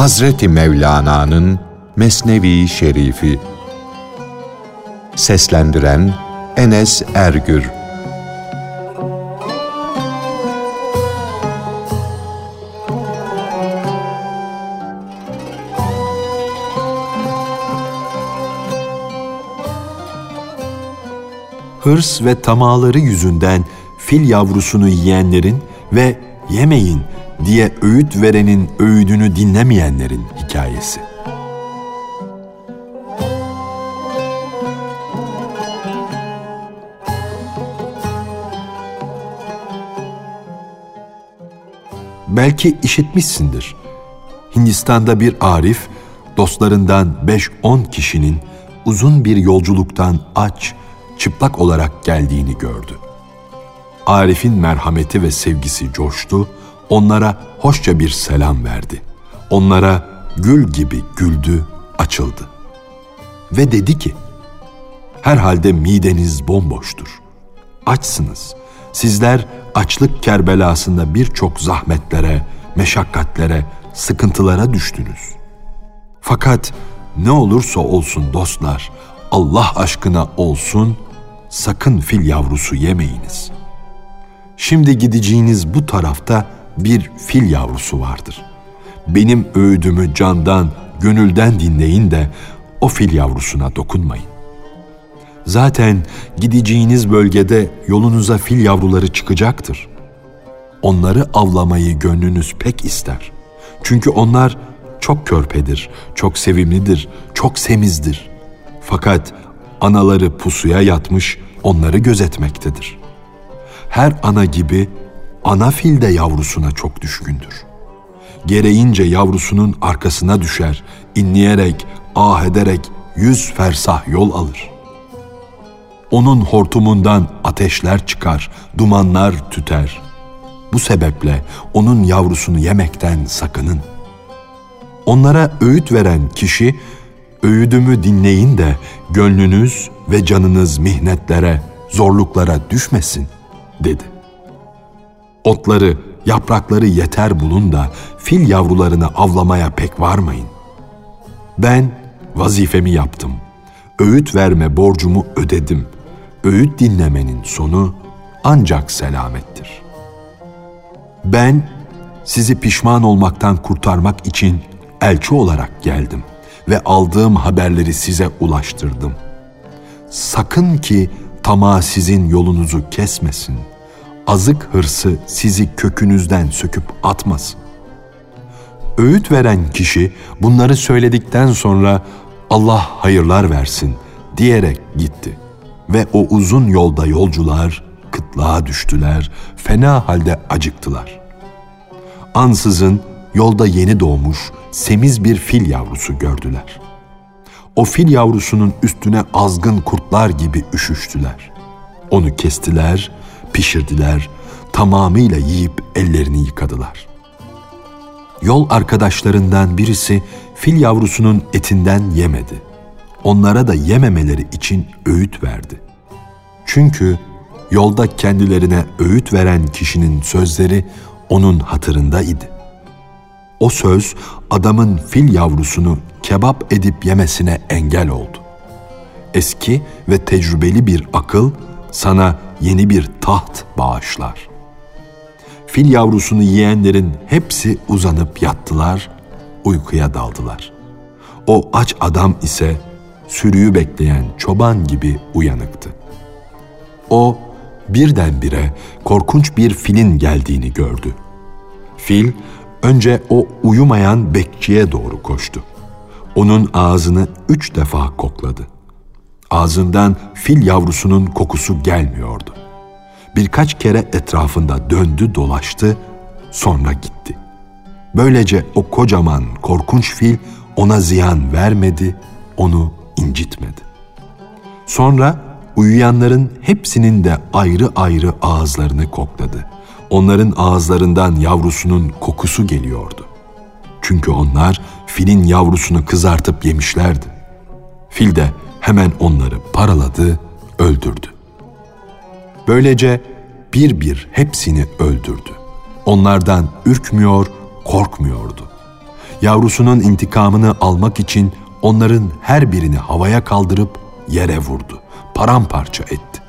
Hazreti Mevlana'nın Mesnevi Şerifi. Seslendiren Enes Ergür. Hırs ve tamaları yüzünden fil yavrusunu yiyenlerin ve yemeyin diye öğüt verenin öğüdünü dinlemeyenlerin hikayesi. Belki işitmişsindir. Hindistan'da bir arif dostlarından 5-10 kişinin uzun bir yolculuktan aç, çıplak olarak geldiğini gördü. Arif'in merhameti ve sevgisi coştu, onlara hoşça bir selam verdi. Onlara gül gibi güldü, açıldı. Ve dedi ki, herhalde mideniz bomboştur. Açsınız. Sizler açlık kerbelasında birçok zahmetlere, meşakkatlere, sıkıntılara düştünüz. Fakat ne olursa olsun dostlar, Allah aşkına olsun, sakın fil yavrusu yemeyiniz. Şimdi gideceğiniz bu tarafta bir fil yavrusu vardır. Benim öğüdümü candan, gönülden dinleyin de o fil yavrusuna dokunmayın. Zaten gideceğiniz bölgede yolunuza fil yavruları çıkacaktır. Onları avlamayı gönlünüz pek ister. Çünkü onlar çok körpedir, çok sevimlidir, çok semizdir. Fakat anaları pusuya yatmış onları gözetmektedir. Her ana gibi ana fil de yavrusuna çok düşkündür. Gereğince yavrusunun arkasına düşer, inleyerek, ah ederek yüz fersah yol alır. Onun hortumundan ateşler çıkar, dumanlar tüter. Bu sebeple onun yavrusunu yemekten sakının. Onlara öğüt veren kişi, öğüdümü dinleyin de gönlünüz ve canınız mihnetlere, zorluklara düşmesin, dedi. Otları, yaprakları yeter bulun da fil yavrularını avlamaya pek varmayın. Ben vazifemi yaptım. Öğüt verme borcumu ödedim. Öğüt dinlemenin sonu ancak selamettir. Ben sizi pişman olmaktan kurtarmak için elçi olarak geldim ve aldığım haberleri size ulaştırdım. Sakın ki tamah sizin yolunuzu kesmesin. Azık hırsı sizi kökünüzden söküp atmasın. Öğüt veren kişi bunları söyledikten sonra Allah hayırlar versin diyerek gitti. Ve o uzun yolda yolcular kıtlığa düştüler, fena halde acıktılar. Ansızın yolda yeni doğmuş semiz bir fil yavrusu gördüler. O fil yavrusunun üstüne azgın kurtlar gibi üşüştüler. Onu kestiler, pişirdiler, tamamıyla yiyip ellerini yıkadılar. Yol arkadaşlarından birisi fil yavrusunun etinden yemedi. Onlara da yememeleri için öğüt verdi. Çünkü yolda kendilerine öğüt veren kişinin sözleri onun hatırında idi. O söz adamın fil yavrusunu kebap edip yemesine engel oldu. Eski ve tecrübeli bir akıl sana yeni bir taht bağışlar. Fil yavrusunu yiyenlerin hepsi uzanıp yattılar, uykuya daldılar. O aç adam ise sürüyü bekleyen çoban gibi uyanıktı. O birdenbire korkunç bir filin geldiğini gördü. Fil önce o uyumayan bekçiye doğru koştu. Onun ağzını üç defa kokladı. Ağzından fil yavrusunun kokusu gelmiyordu. Birkaç kere etrafında döndü dolaştı, sonra gitti. Böylece o kocaman korkunç fil ona ziyan vermedi, onu incitmedi. Sonra uyuyanların hepsinin de ayrı ayrı ağızlarını kokladı. Onların ağızlarından yavrusunun kokusu geliyordu. Çünkü onlar filin yavrusunu kızartıp yemişlerdi. Fil de hemen onları paraladı, öldürdü. Böylece bir bir hepsini öldürdü. Onlardan ürkmüyor, korkmuyordu. Yavrusunun intikamını almak için onların her birini havaya kaldırıp yere vurdu, paramparça etti.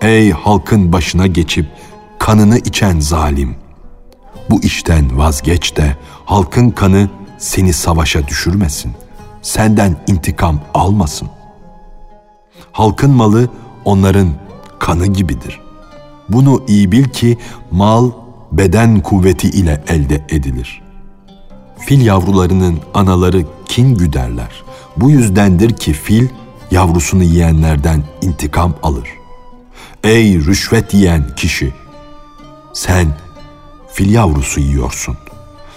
Ey halkın başına geçip kanını içen zalim! Bu işten vazgeç de halkın kanı seni savaşa düşürmesin. Senden intikam almasın. Halkın malı onların kanı gibidir. Bunu iyi bil ki mal beden kuvveti ile elde edilir. Fil yavrularının anaları kin güderler. Bu yüzdendir ki fil yavrusunu yiyenlerden intikam alır. Ey rüşvet yiyen kişi! Sen fil yavrusu yiyorsun.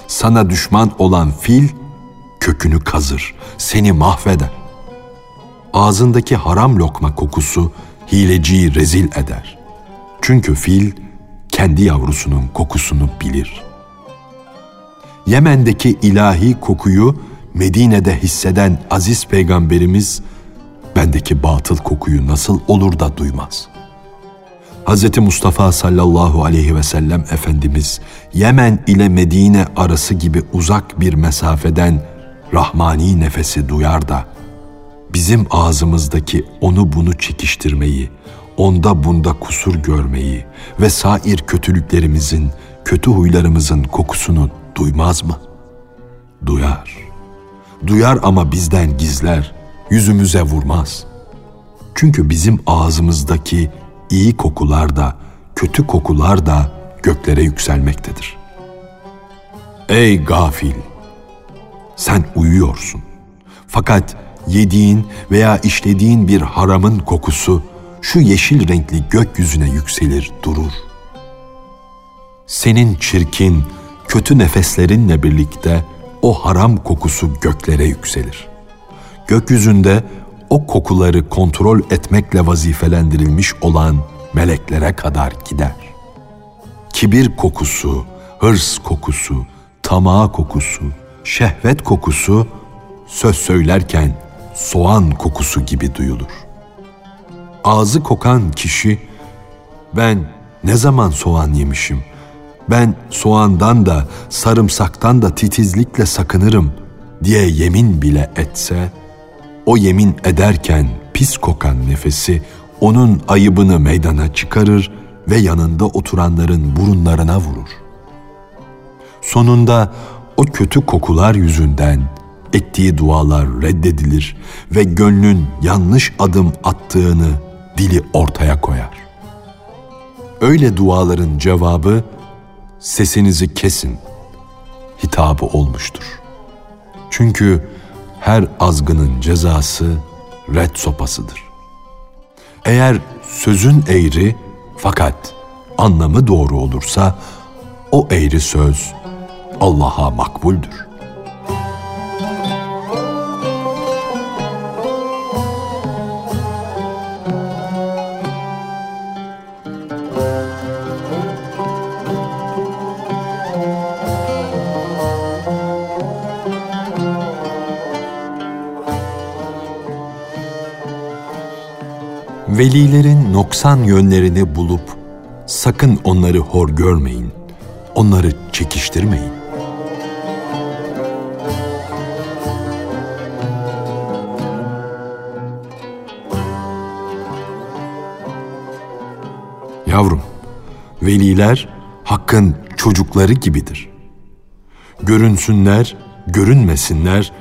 Sana düşman olan fil kökünü kazır, seni mahveder. Ağzındaki haram lokma kokusu hileciyi rezil eder. Çünkü fil kendi yavrusunun kokusunu bilir. Yemen'deki ilahi kokuyu Medine'de hisseden aziz peygamberimiz bendeki batıl kokuyu nasıl olur da duymaz? Hz. Mustafa sallallahu aleyhi ve sellem Efendimiz Yemen ile Medine arası gibi uzak bir mesafeden rahmani nefesi duyar da bizim ağzımızdaki onu bunu çekiştirmeyi, onda bunda kusur görmeyi ve sair kötülüklerimizin, kötü huylarımızın kokusunu duymaz mı? Duyar. Duyar ama bizden gizler, yüzümüze vurmaz. Çünkü bizim ağzımızdaki iyi kokular da, kötü kokular da göklere yükselmektedir. Ey gafil! Sen uyuyorsun. Fakat yediğin veya işlediğin bir haramın kokusu şu yeşil renkli gökyüzüne yükselir durur. Senin çirkin, kötü nefeslerinle birlikte o haram kokusu göklere yükselir. Gökyüzünde o kokuları kontrol etmekle vazifelendirilmiş olan meleklere kadar gider. Kibir kokusu, hırs kokusu, tamah kokusu, şehvet kokusu söz söylerken soğan kokusu gibi duyulur. Ağzı kokan kişi ben ne zaman soğan yemişim? Ben soğandan da sarımsaktan da titizlikle sakınırım diye yemin bile etse o yemin ederken pis kokan nefesi onun ayıbını meydana çıkarır ve yanında oturanların burunlarına vurur. Sonunda o kötü kokular yüzünden ettiği dualar reddedilir ve gönlün yanlış adım attığını dili ortaya koyar. Öyle duaların cevabı sesinizi kesin hitabı olmuştur. Çünkü her azgının cezası red sopasıdır. Eğer sözün eğri fakat anlamı doğru olursa o eğri söz Allah'a makbuldür. Velilerin noksan yönlerini bulup sakın onları hor görmeyin. Onları çekiştirmeyin. Yavrum, veliler hakkın çocukları gibidir. Görünsünler, görünmesinler,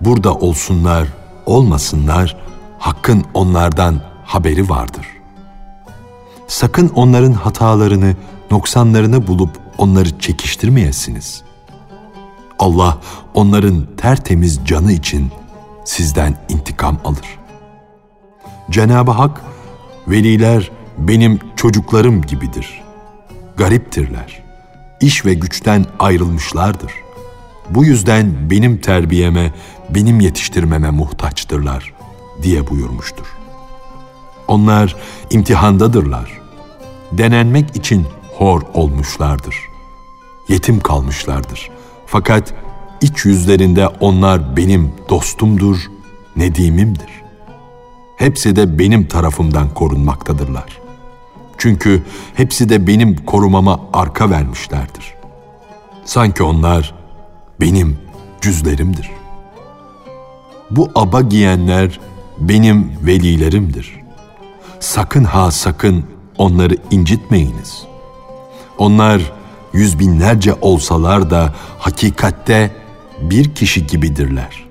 burada olsunlar, olmasınlar, hakkın onlardan haberi vardır. Sakın onların hatalarını, noksanlarını bulup onları çekiştirmeyesiniz. Allah onların tertemiz canı için sizden intikam alır. Cenab-ı Hak, veliler benim çocuklarım gibidir. Gariptirler. İş ve güçten ayrılmışlardır. Bu yüzden benim terbiyeme, benim yetiştirmeme muhtaçtırlar diye buyurmuştur.'' Onlar imtihandadırlar. Denenmek için hor olmuşlardır. Yetim kalmışlardır. Fakat iç yüzlerinde onlar benim dostumdur, nedimimdir. Hepsi de benim tarafımdan korunmaktadırlar. Çünkü hepsi de benim korumama arka vermişlerdir. Sanki onlar benim cüzlerimdir. Bu aba giyenler benim velilerimdir. Sakın ha sakın onları incitmeyiniz. Onlar yüz binlerce olsalar da hakikatte bir kişi gibidirler.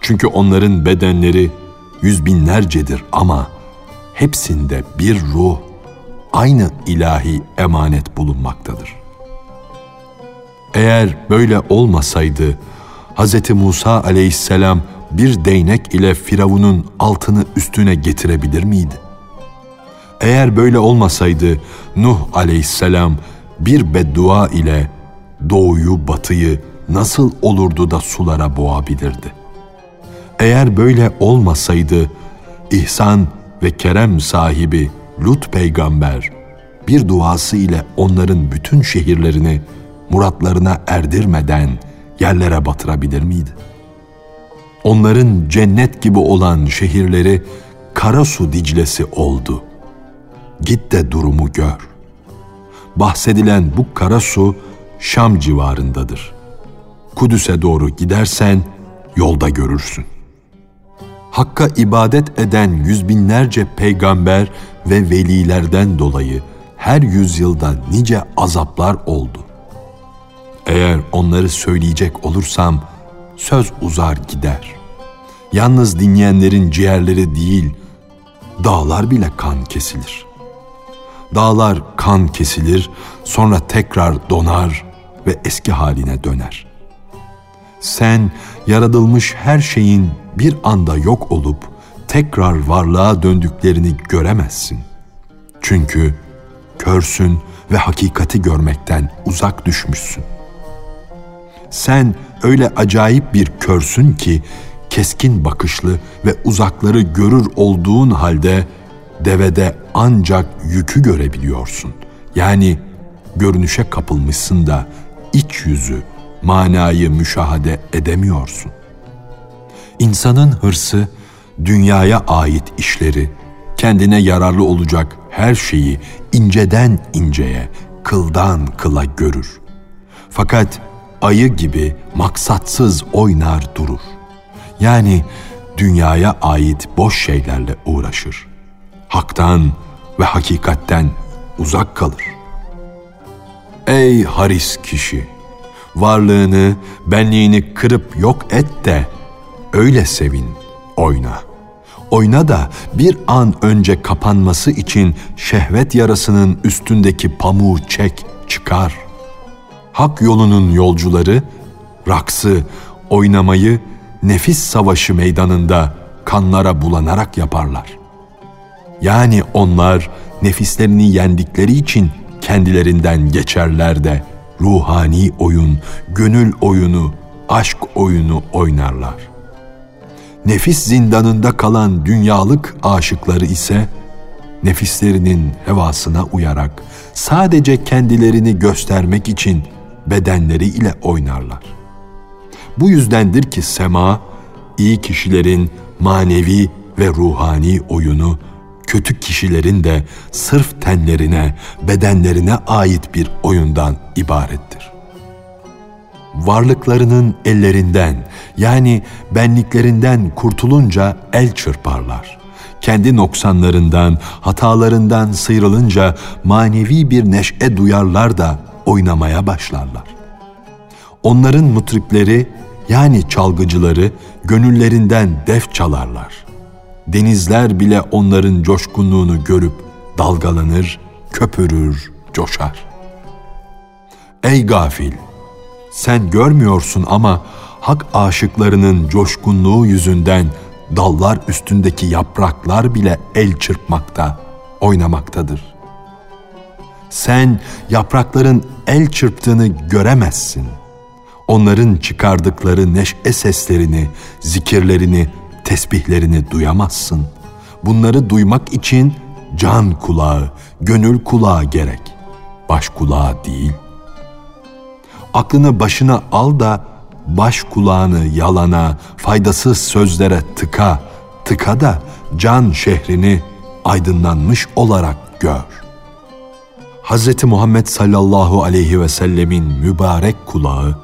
Çünkü onların bedenleri yüz binlercedir ama hepsinde bir ruh, aynı ilahi emanet bulunmaktadır. Eğer böyle olmasaydı, Hz. Musa aleyhisselam bir değnek ile Firavun'un altını üstüne getirebilir miydi? Eğer böyle olmasaydı Nuh aleyhisselam bir beddua ile doğuyu batıyı nasıl olurdu da sulara boğabilirdi? Eğer böyle olmasaydı ihsan ve kerem sahibi Lut peygamber bir duası ile onların bütün şehirlerini muratlarına erdirmeden yerlere batırabilir miydi? Onların cennet gibi olan şehirleri Karasu Diclesi oldu. Git de durumu gör. Bahsedilen bu Karasu Şam civarındadır. Kudüs'e doğru gidersen yolda görürsün. Hakka ibadet eden yüz binlerce peygamber ve velilerden dolayı her yüzyılda nice azaplar oldu. Eğer onları söyleyecek olursam söz uzar gider. Yalnız dinleyenlerin ciğerleri değil, dağlar bile kan kesilir. Dağlar kan kesilir, sonra tekrar donar ve eski haline döner. Sen yaratılmış her şeyin bir anda yok olup tekrar varlığa döndüklerini göremezsin. Çünkü körsün ve hakikati görmekten uzak düşmüşsün. Sen öyle acayip bir körsün ki keskin bakışlı ve uzakları görür olduğun halde devede ancak yükü görebiliyorsun. Yani görünüşe kapılmışsın da iç yüzü, manayı müşahede edemiyorsun. İnsanın hırsı, dünyaya ait işleri, kendine yararlı olacak her şeyi inceden inceye, kıldan kıla görür. Fakat ayı gibi maksatsız oynar durur. Yani dünyaya ait boş şeylerle uğraşır. Haktan ve hakikatten uzak kalır. Ey haris kişi! Varlığını, benliğini kırıp yok et de öyle sevin, oyna. Oyna da bir an önce kapanması için şehvet yarasının üstündeki pamuğu çek, çıkar. Hak yolunun yolcuları, raksı, oynamayı nefis savaşı meydanında kanlara bulanarak yaparlar. Yani onlar nefislerini yendikleri için kendilerinden geçerler de ruhani oyun, gönül oyunu, aşk oyunu oynarlar. Nefis zindanında kalan dünyalık aşıkları ise nefislerinin hevasına uyarak sadece kendilerini göstermek için bedenleri ile oynarlar. Bu yüzdendir ki sema, iyi kişilerin manevi ve ruhani oyunu, kötü kişilerin de sırf tenlerine, bedenlerine ait bir oyundan ibarettir. Varlıklarının ellerinden yani benliklerinden kurtulunca el çırparlar. Kendi noksanlarından, hatalarından sıyrılınca manevi bir neşe duyarlar da oynamaya başlarlar. Onların mutripleri yani çalgıcıları gönüllerinden def çalarlar. Denizler bile onların coşkunluğunu görüp dalgalanır, köpürür, coşar. Ey gafil! Sen görmüyorsun ama hak aşıklarının coşkunluğu yüzünden dallar üstündeki yapraklar bile el çırpmakta, oynamaktadır. Sen yaprakların el çırptığını göremezsin. Onların çıkardıkları neşe seslerini, zikirlerini, tesbihlerini duyamazsın. Bunları duymak için can kulağı, gönül kulağı gerek. Baş kulağı değil. Aklını başına al da baş kulağını yalana, faydasız sözlere tıka, tıka da can şehrini aydınlanmış olarak gör. Hz. Muhammed sallallahu aleyhi ve sellemin mübarek kulağı,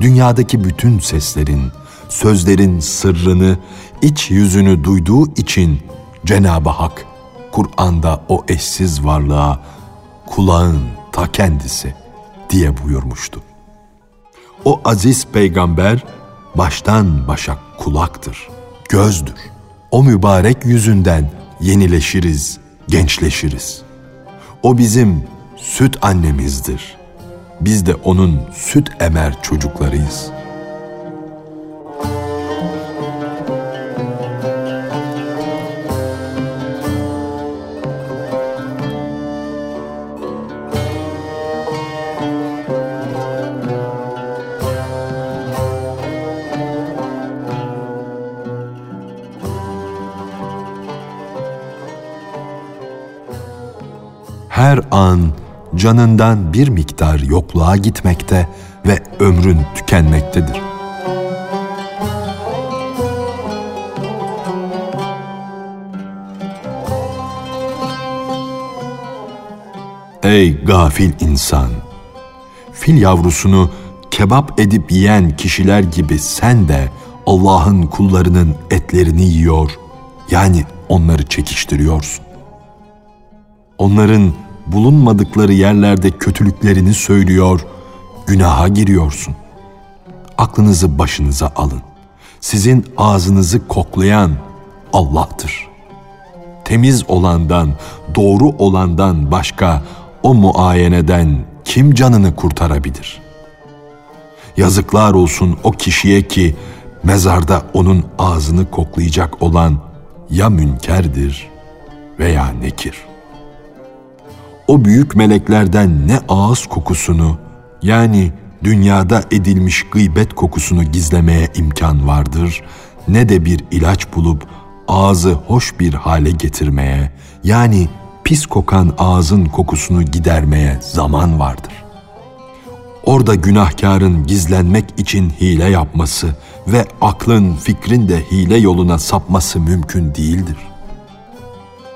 dünyadaki bütün seslerin, sözlerin sırrını, iç yüzünü duyduğu için Cenab-ı Hak Kur'an'da o eşsiz varlığa kulağın ta kendisi diye buyurmuştu. O aziz peygamber baştan başa kulaktır, gözdür. O mübarek yüzünden yenileşiriz, gençleşiriz. O bizim süt annemizdir. Biz de onun süt emer çocuklarıyız.'' Her an canından bir miktar yokluğa gitmekte ve ömrün tükenmektedir. Ey gafil insan! Fil yavrusunu kebap edip yiyen kişiler gibi sen de Allah'ın kullarının etlerini yiyor, yani onları çekiştiriyorsun. Onların bulunmadıkları yerlerde kötülüklerini söylüyor, günaha giriyorsun. Aklınızı başınıza alın. Sizin ağzınızı koklayan Allah'tır. Temiz olandan, doğru olandan başka o muayeneden kim canını kurtarabilir? Yazıklar olsun o kişiye ki mezarda onun ağzını koklayacak olan ya münkerdir veya nekir o büyük meleklerden ne ağız kokusunu yani dünyada edilmiş gıybet kokusunu gizlemeye imkan vardır ne de bir ilaç bulup ağzı hoş bir hale getirmeye yani pis kokan ağzın kokusunu gidermeye zaman vardır. Orada günahkarın gizlenmek için hile yapması ve aklın, fikrin de hile yoluna sapması mümkün değildir.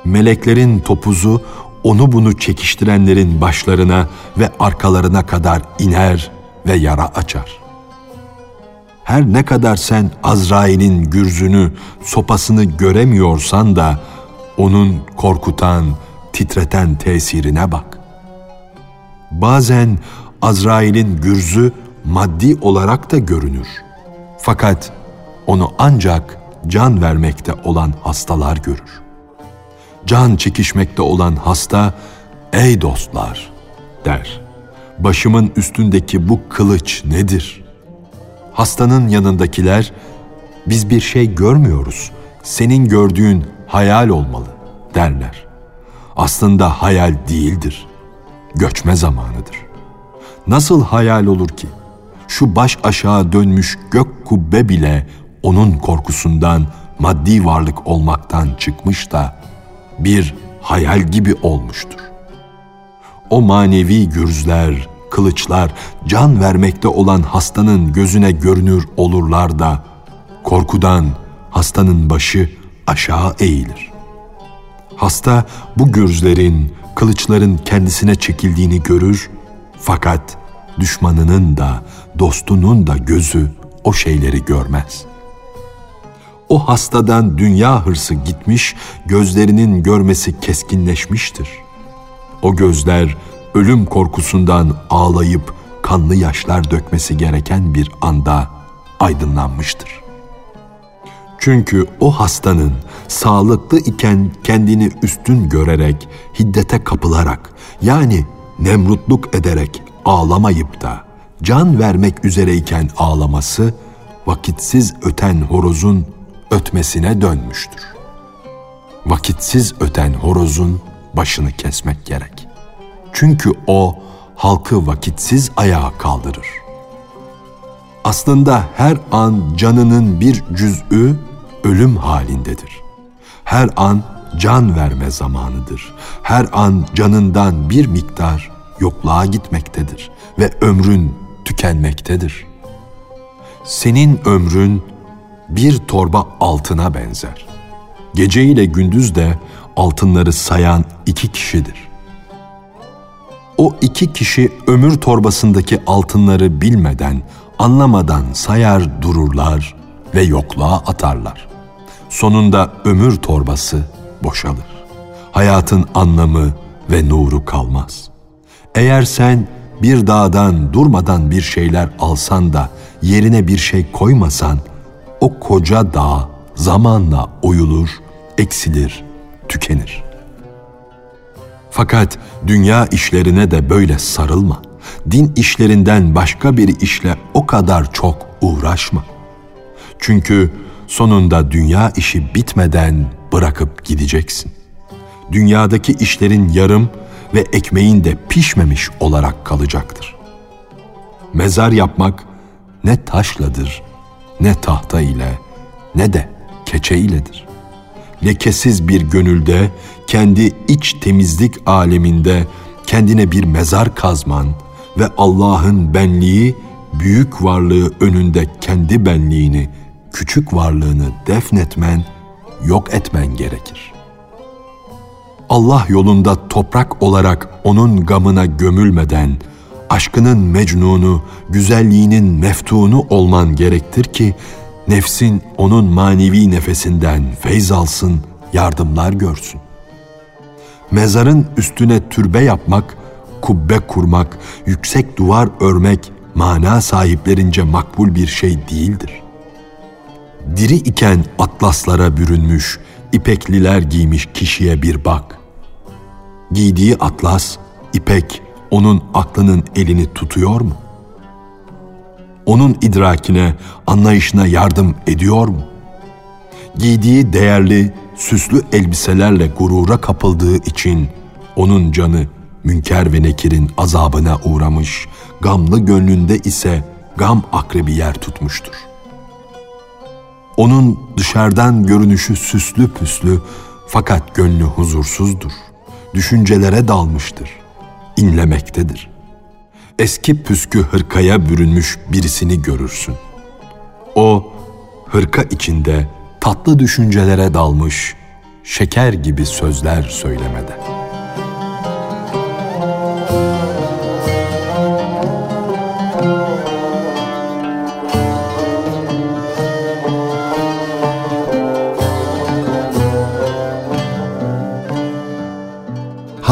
Meleklerin topuzu onu bunu çekiştirenlerin başlarına ve arkalarına kadar iner ve yara açar. Her ne kadar sen Azrail'in gürzünü, sopasını göremiyorsan da onun korkutan, titreten tesirine bak. Bazen Azrail'in gürzü maddi olarak da görünür. Fakat onu ancak can vermekte olan hastalar görür can çekişmekte olan hasta, ''Ey dostlar!'' der. ''Başımın üstündeki bu kılıç nedir?'' Hastanın yanındakiler, ''Biz bir şey görmüyoruz, senin gördüğün hayal olmalı.'' derler. Aslında hayal değildir, göçme zamanıdır. Nasıl hayal olur ki? Şu baş aşağı dönmüş gök kubbe bile onun korkusundan maddi varlık olmaktan çıkmış da bir hayal gibi olmuştur. O manevi gürzler, kılıçlar can vermekte olan hastanın gözüne görünür olurlar da korkudan hastanın başı aşağı eğilir. Hasta bu gürzlerin, kılıçların kendisine çekildiğini görür fakat düşmanının da dostunun da gözü o şeyleri görmez.'' O hastadan dünya hırsı gitmiş, gözlerinin görmesi keskinleşmiştir. O gözler ölüm korkusundan ağlayıp kanlı yaşlar dökmesi gereken bir anda aydınlanmıştır. Çünkü o hastanın sağlıklı iken kendini üstün görerek, hiddete kapılarak yani nemrutluk ederek ağlamayıp da can vermek üzereyken ağlaması vakitsiz öten horozun ötmesine dönmüştür. Vakitsiz öten horozun başını kesmek gerek. Çünkü o halkı vakitsiz ayağa kaldırır. Aslında her an canının bir cüz'ü ölüm halindedir. Her an can verme zamanıdır. Her an canından bir miktar yokluğa gitmektedir ve ömrün tükenmektedir. Senin ömrün bir torba altına benzer. Gece ile gündüz de altınları sayan iki kişidir. O iki kişi ömür torbasındaki altınları bilmeden anlamadan sayar dururlar ve yokluğa atarlar. Sonunda ömür torbası boşalır. Hayatın anlamı ve nuru kalmaz. Eğer sen bir dağdan durmadan bir şeyler alsan da yerine bir şey koymasan, o koca dağ zamanla oyulur, eksilir, tükenir. Fakat dünya işlerine de böyle sarılma. Din işlerinden başka bir işle o kadar çok uğraşma. Çünkü sonunda dünya işi bitmeden bırakıp gideceksin. Dünyadaki işlerin yarım ve ekmeğin de pişmemiş olarak kalacaktır. Mezar yapmak ne taşladır, ne tahta ile, ne de keçe iledir. Lekesiz bir gönülde, kendi iç temizlik aleminde kendine bir mezar kazman ve Allah'ın benliği, büyük varlığı önünde kendi benliğini, küçük varlığını defnetmen, yok etmen gerekir. Allah yolunda toprak olarak onun gamına gömülmeden, aşkının mecnunu, güzelliğinin meftunu olman gerektir ki, nefsin onun manevi nefesinden feyz alsın, yardımlar görsün. Mezarın üstüne türbe yapmak, kubbe kurmak, yüksek duvar örmek mana sahiplerince makbul bir şey değildir. Diri iken atlaslara bürünmüş, ipekliler giymiş kişiye bir bak. Giydiği atlas, ipek onun aklının elini tutuyor mu? Onun idrakine, anlayışına yardım ediyor mu? Giydiği değerli, süslü elbiselerle gurura kapıldığı için onun canı Münker ve Nekir'in azabına uğramış, gamlı gönlünde ise gam akrebi yer tutmuştur. Onun dışarıdan görünüşü süslü püslü fakat gönlü huzursuzdur. Düşüncelere dalmıştır. İnlemektedir. Eski püskü hırkaya bürünmüş birisini görürsün. O hırka içinde tatlı düşüncelere dalmış, şeker gibi sözler söylemede.''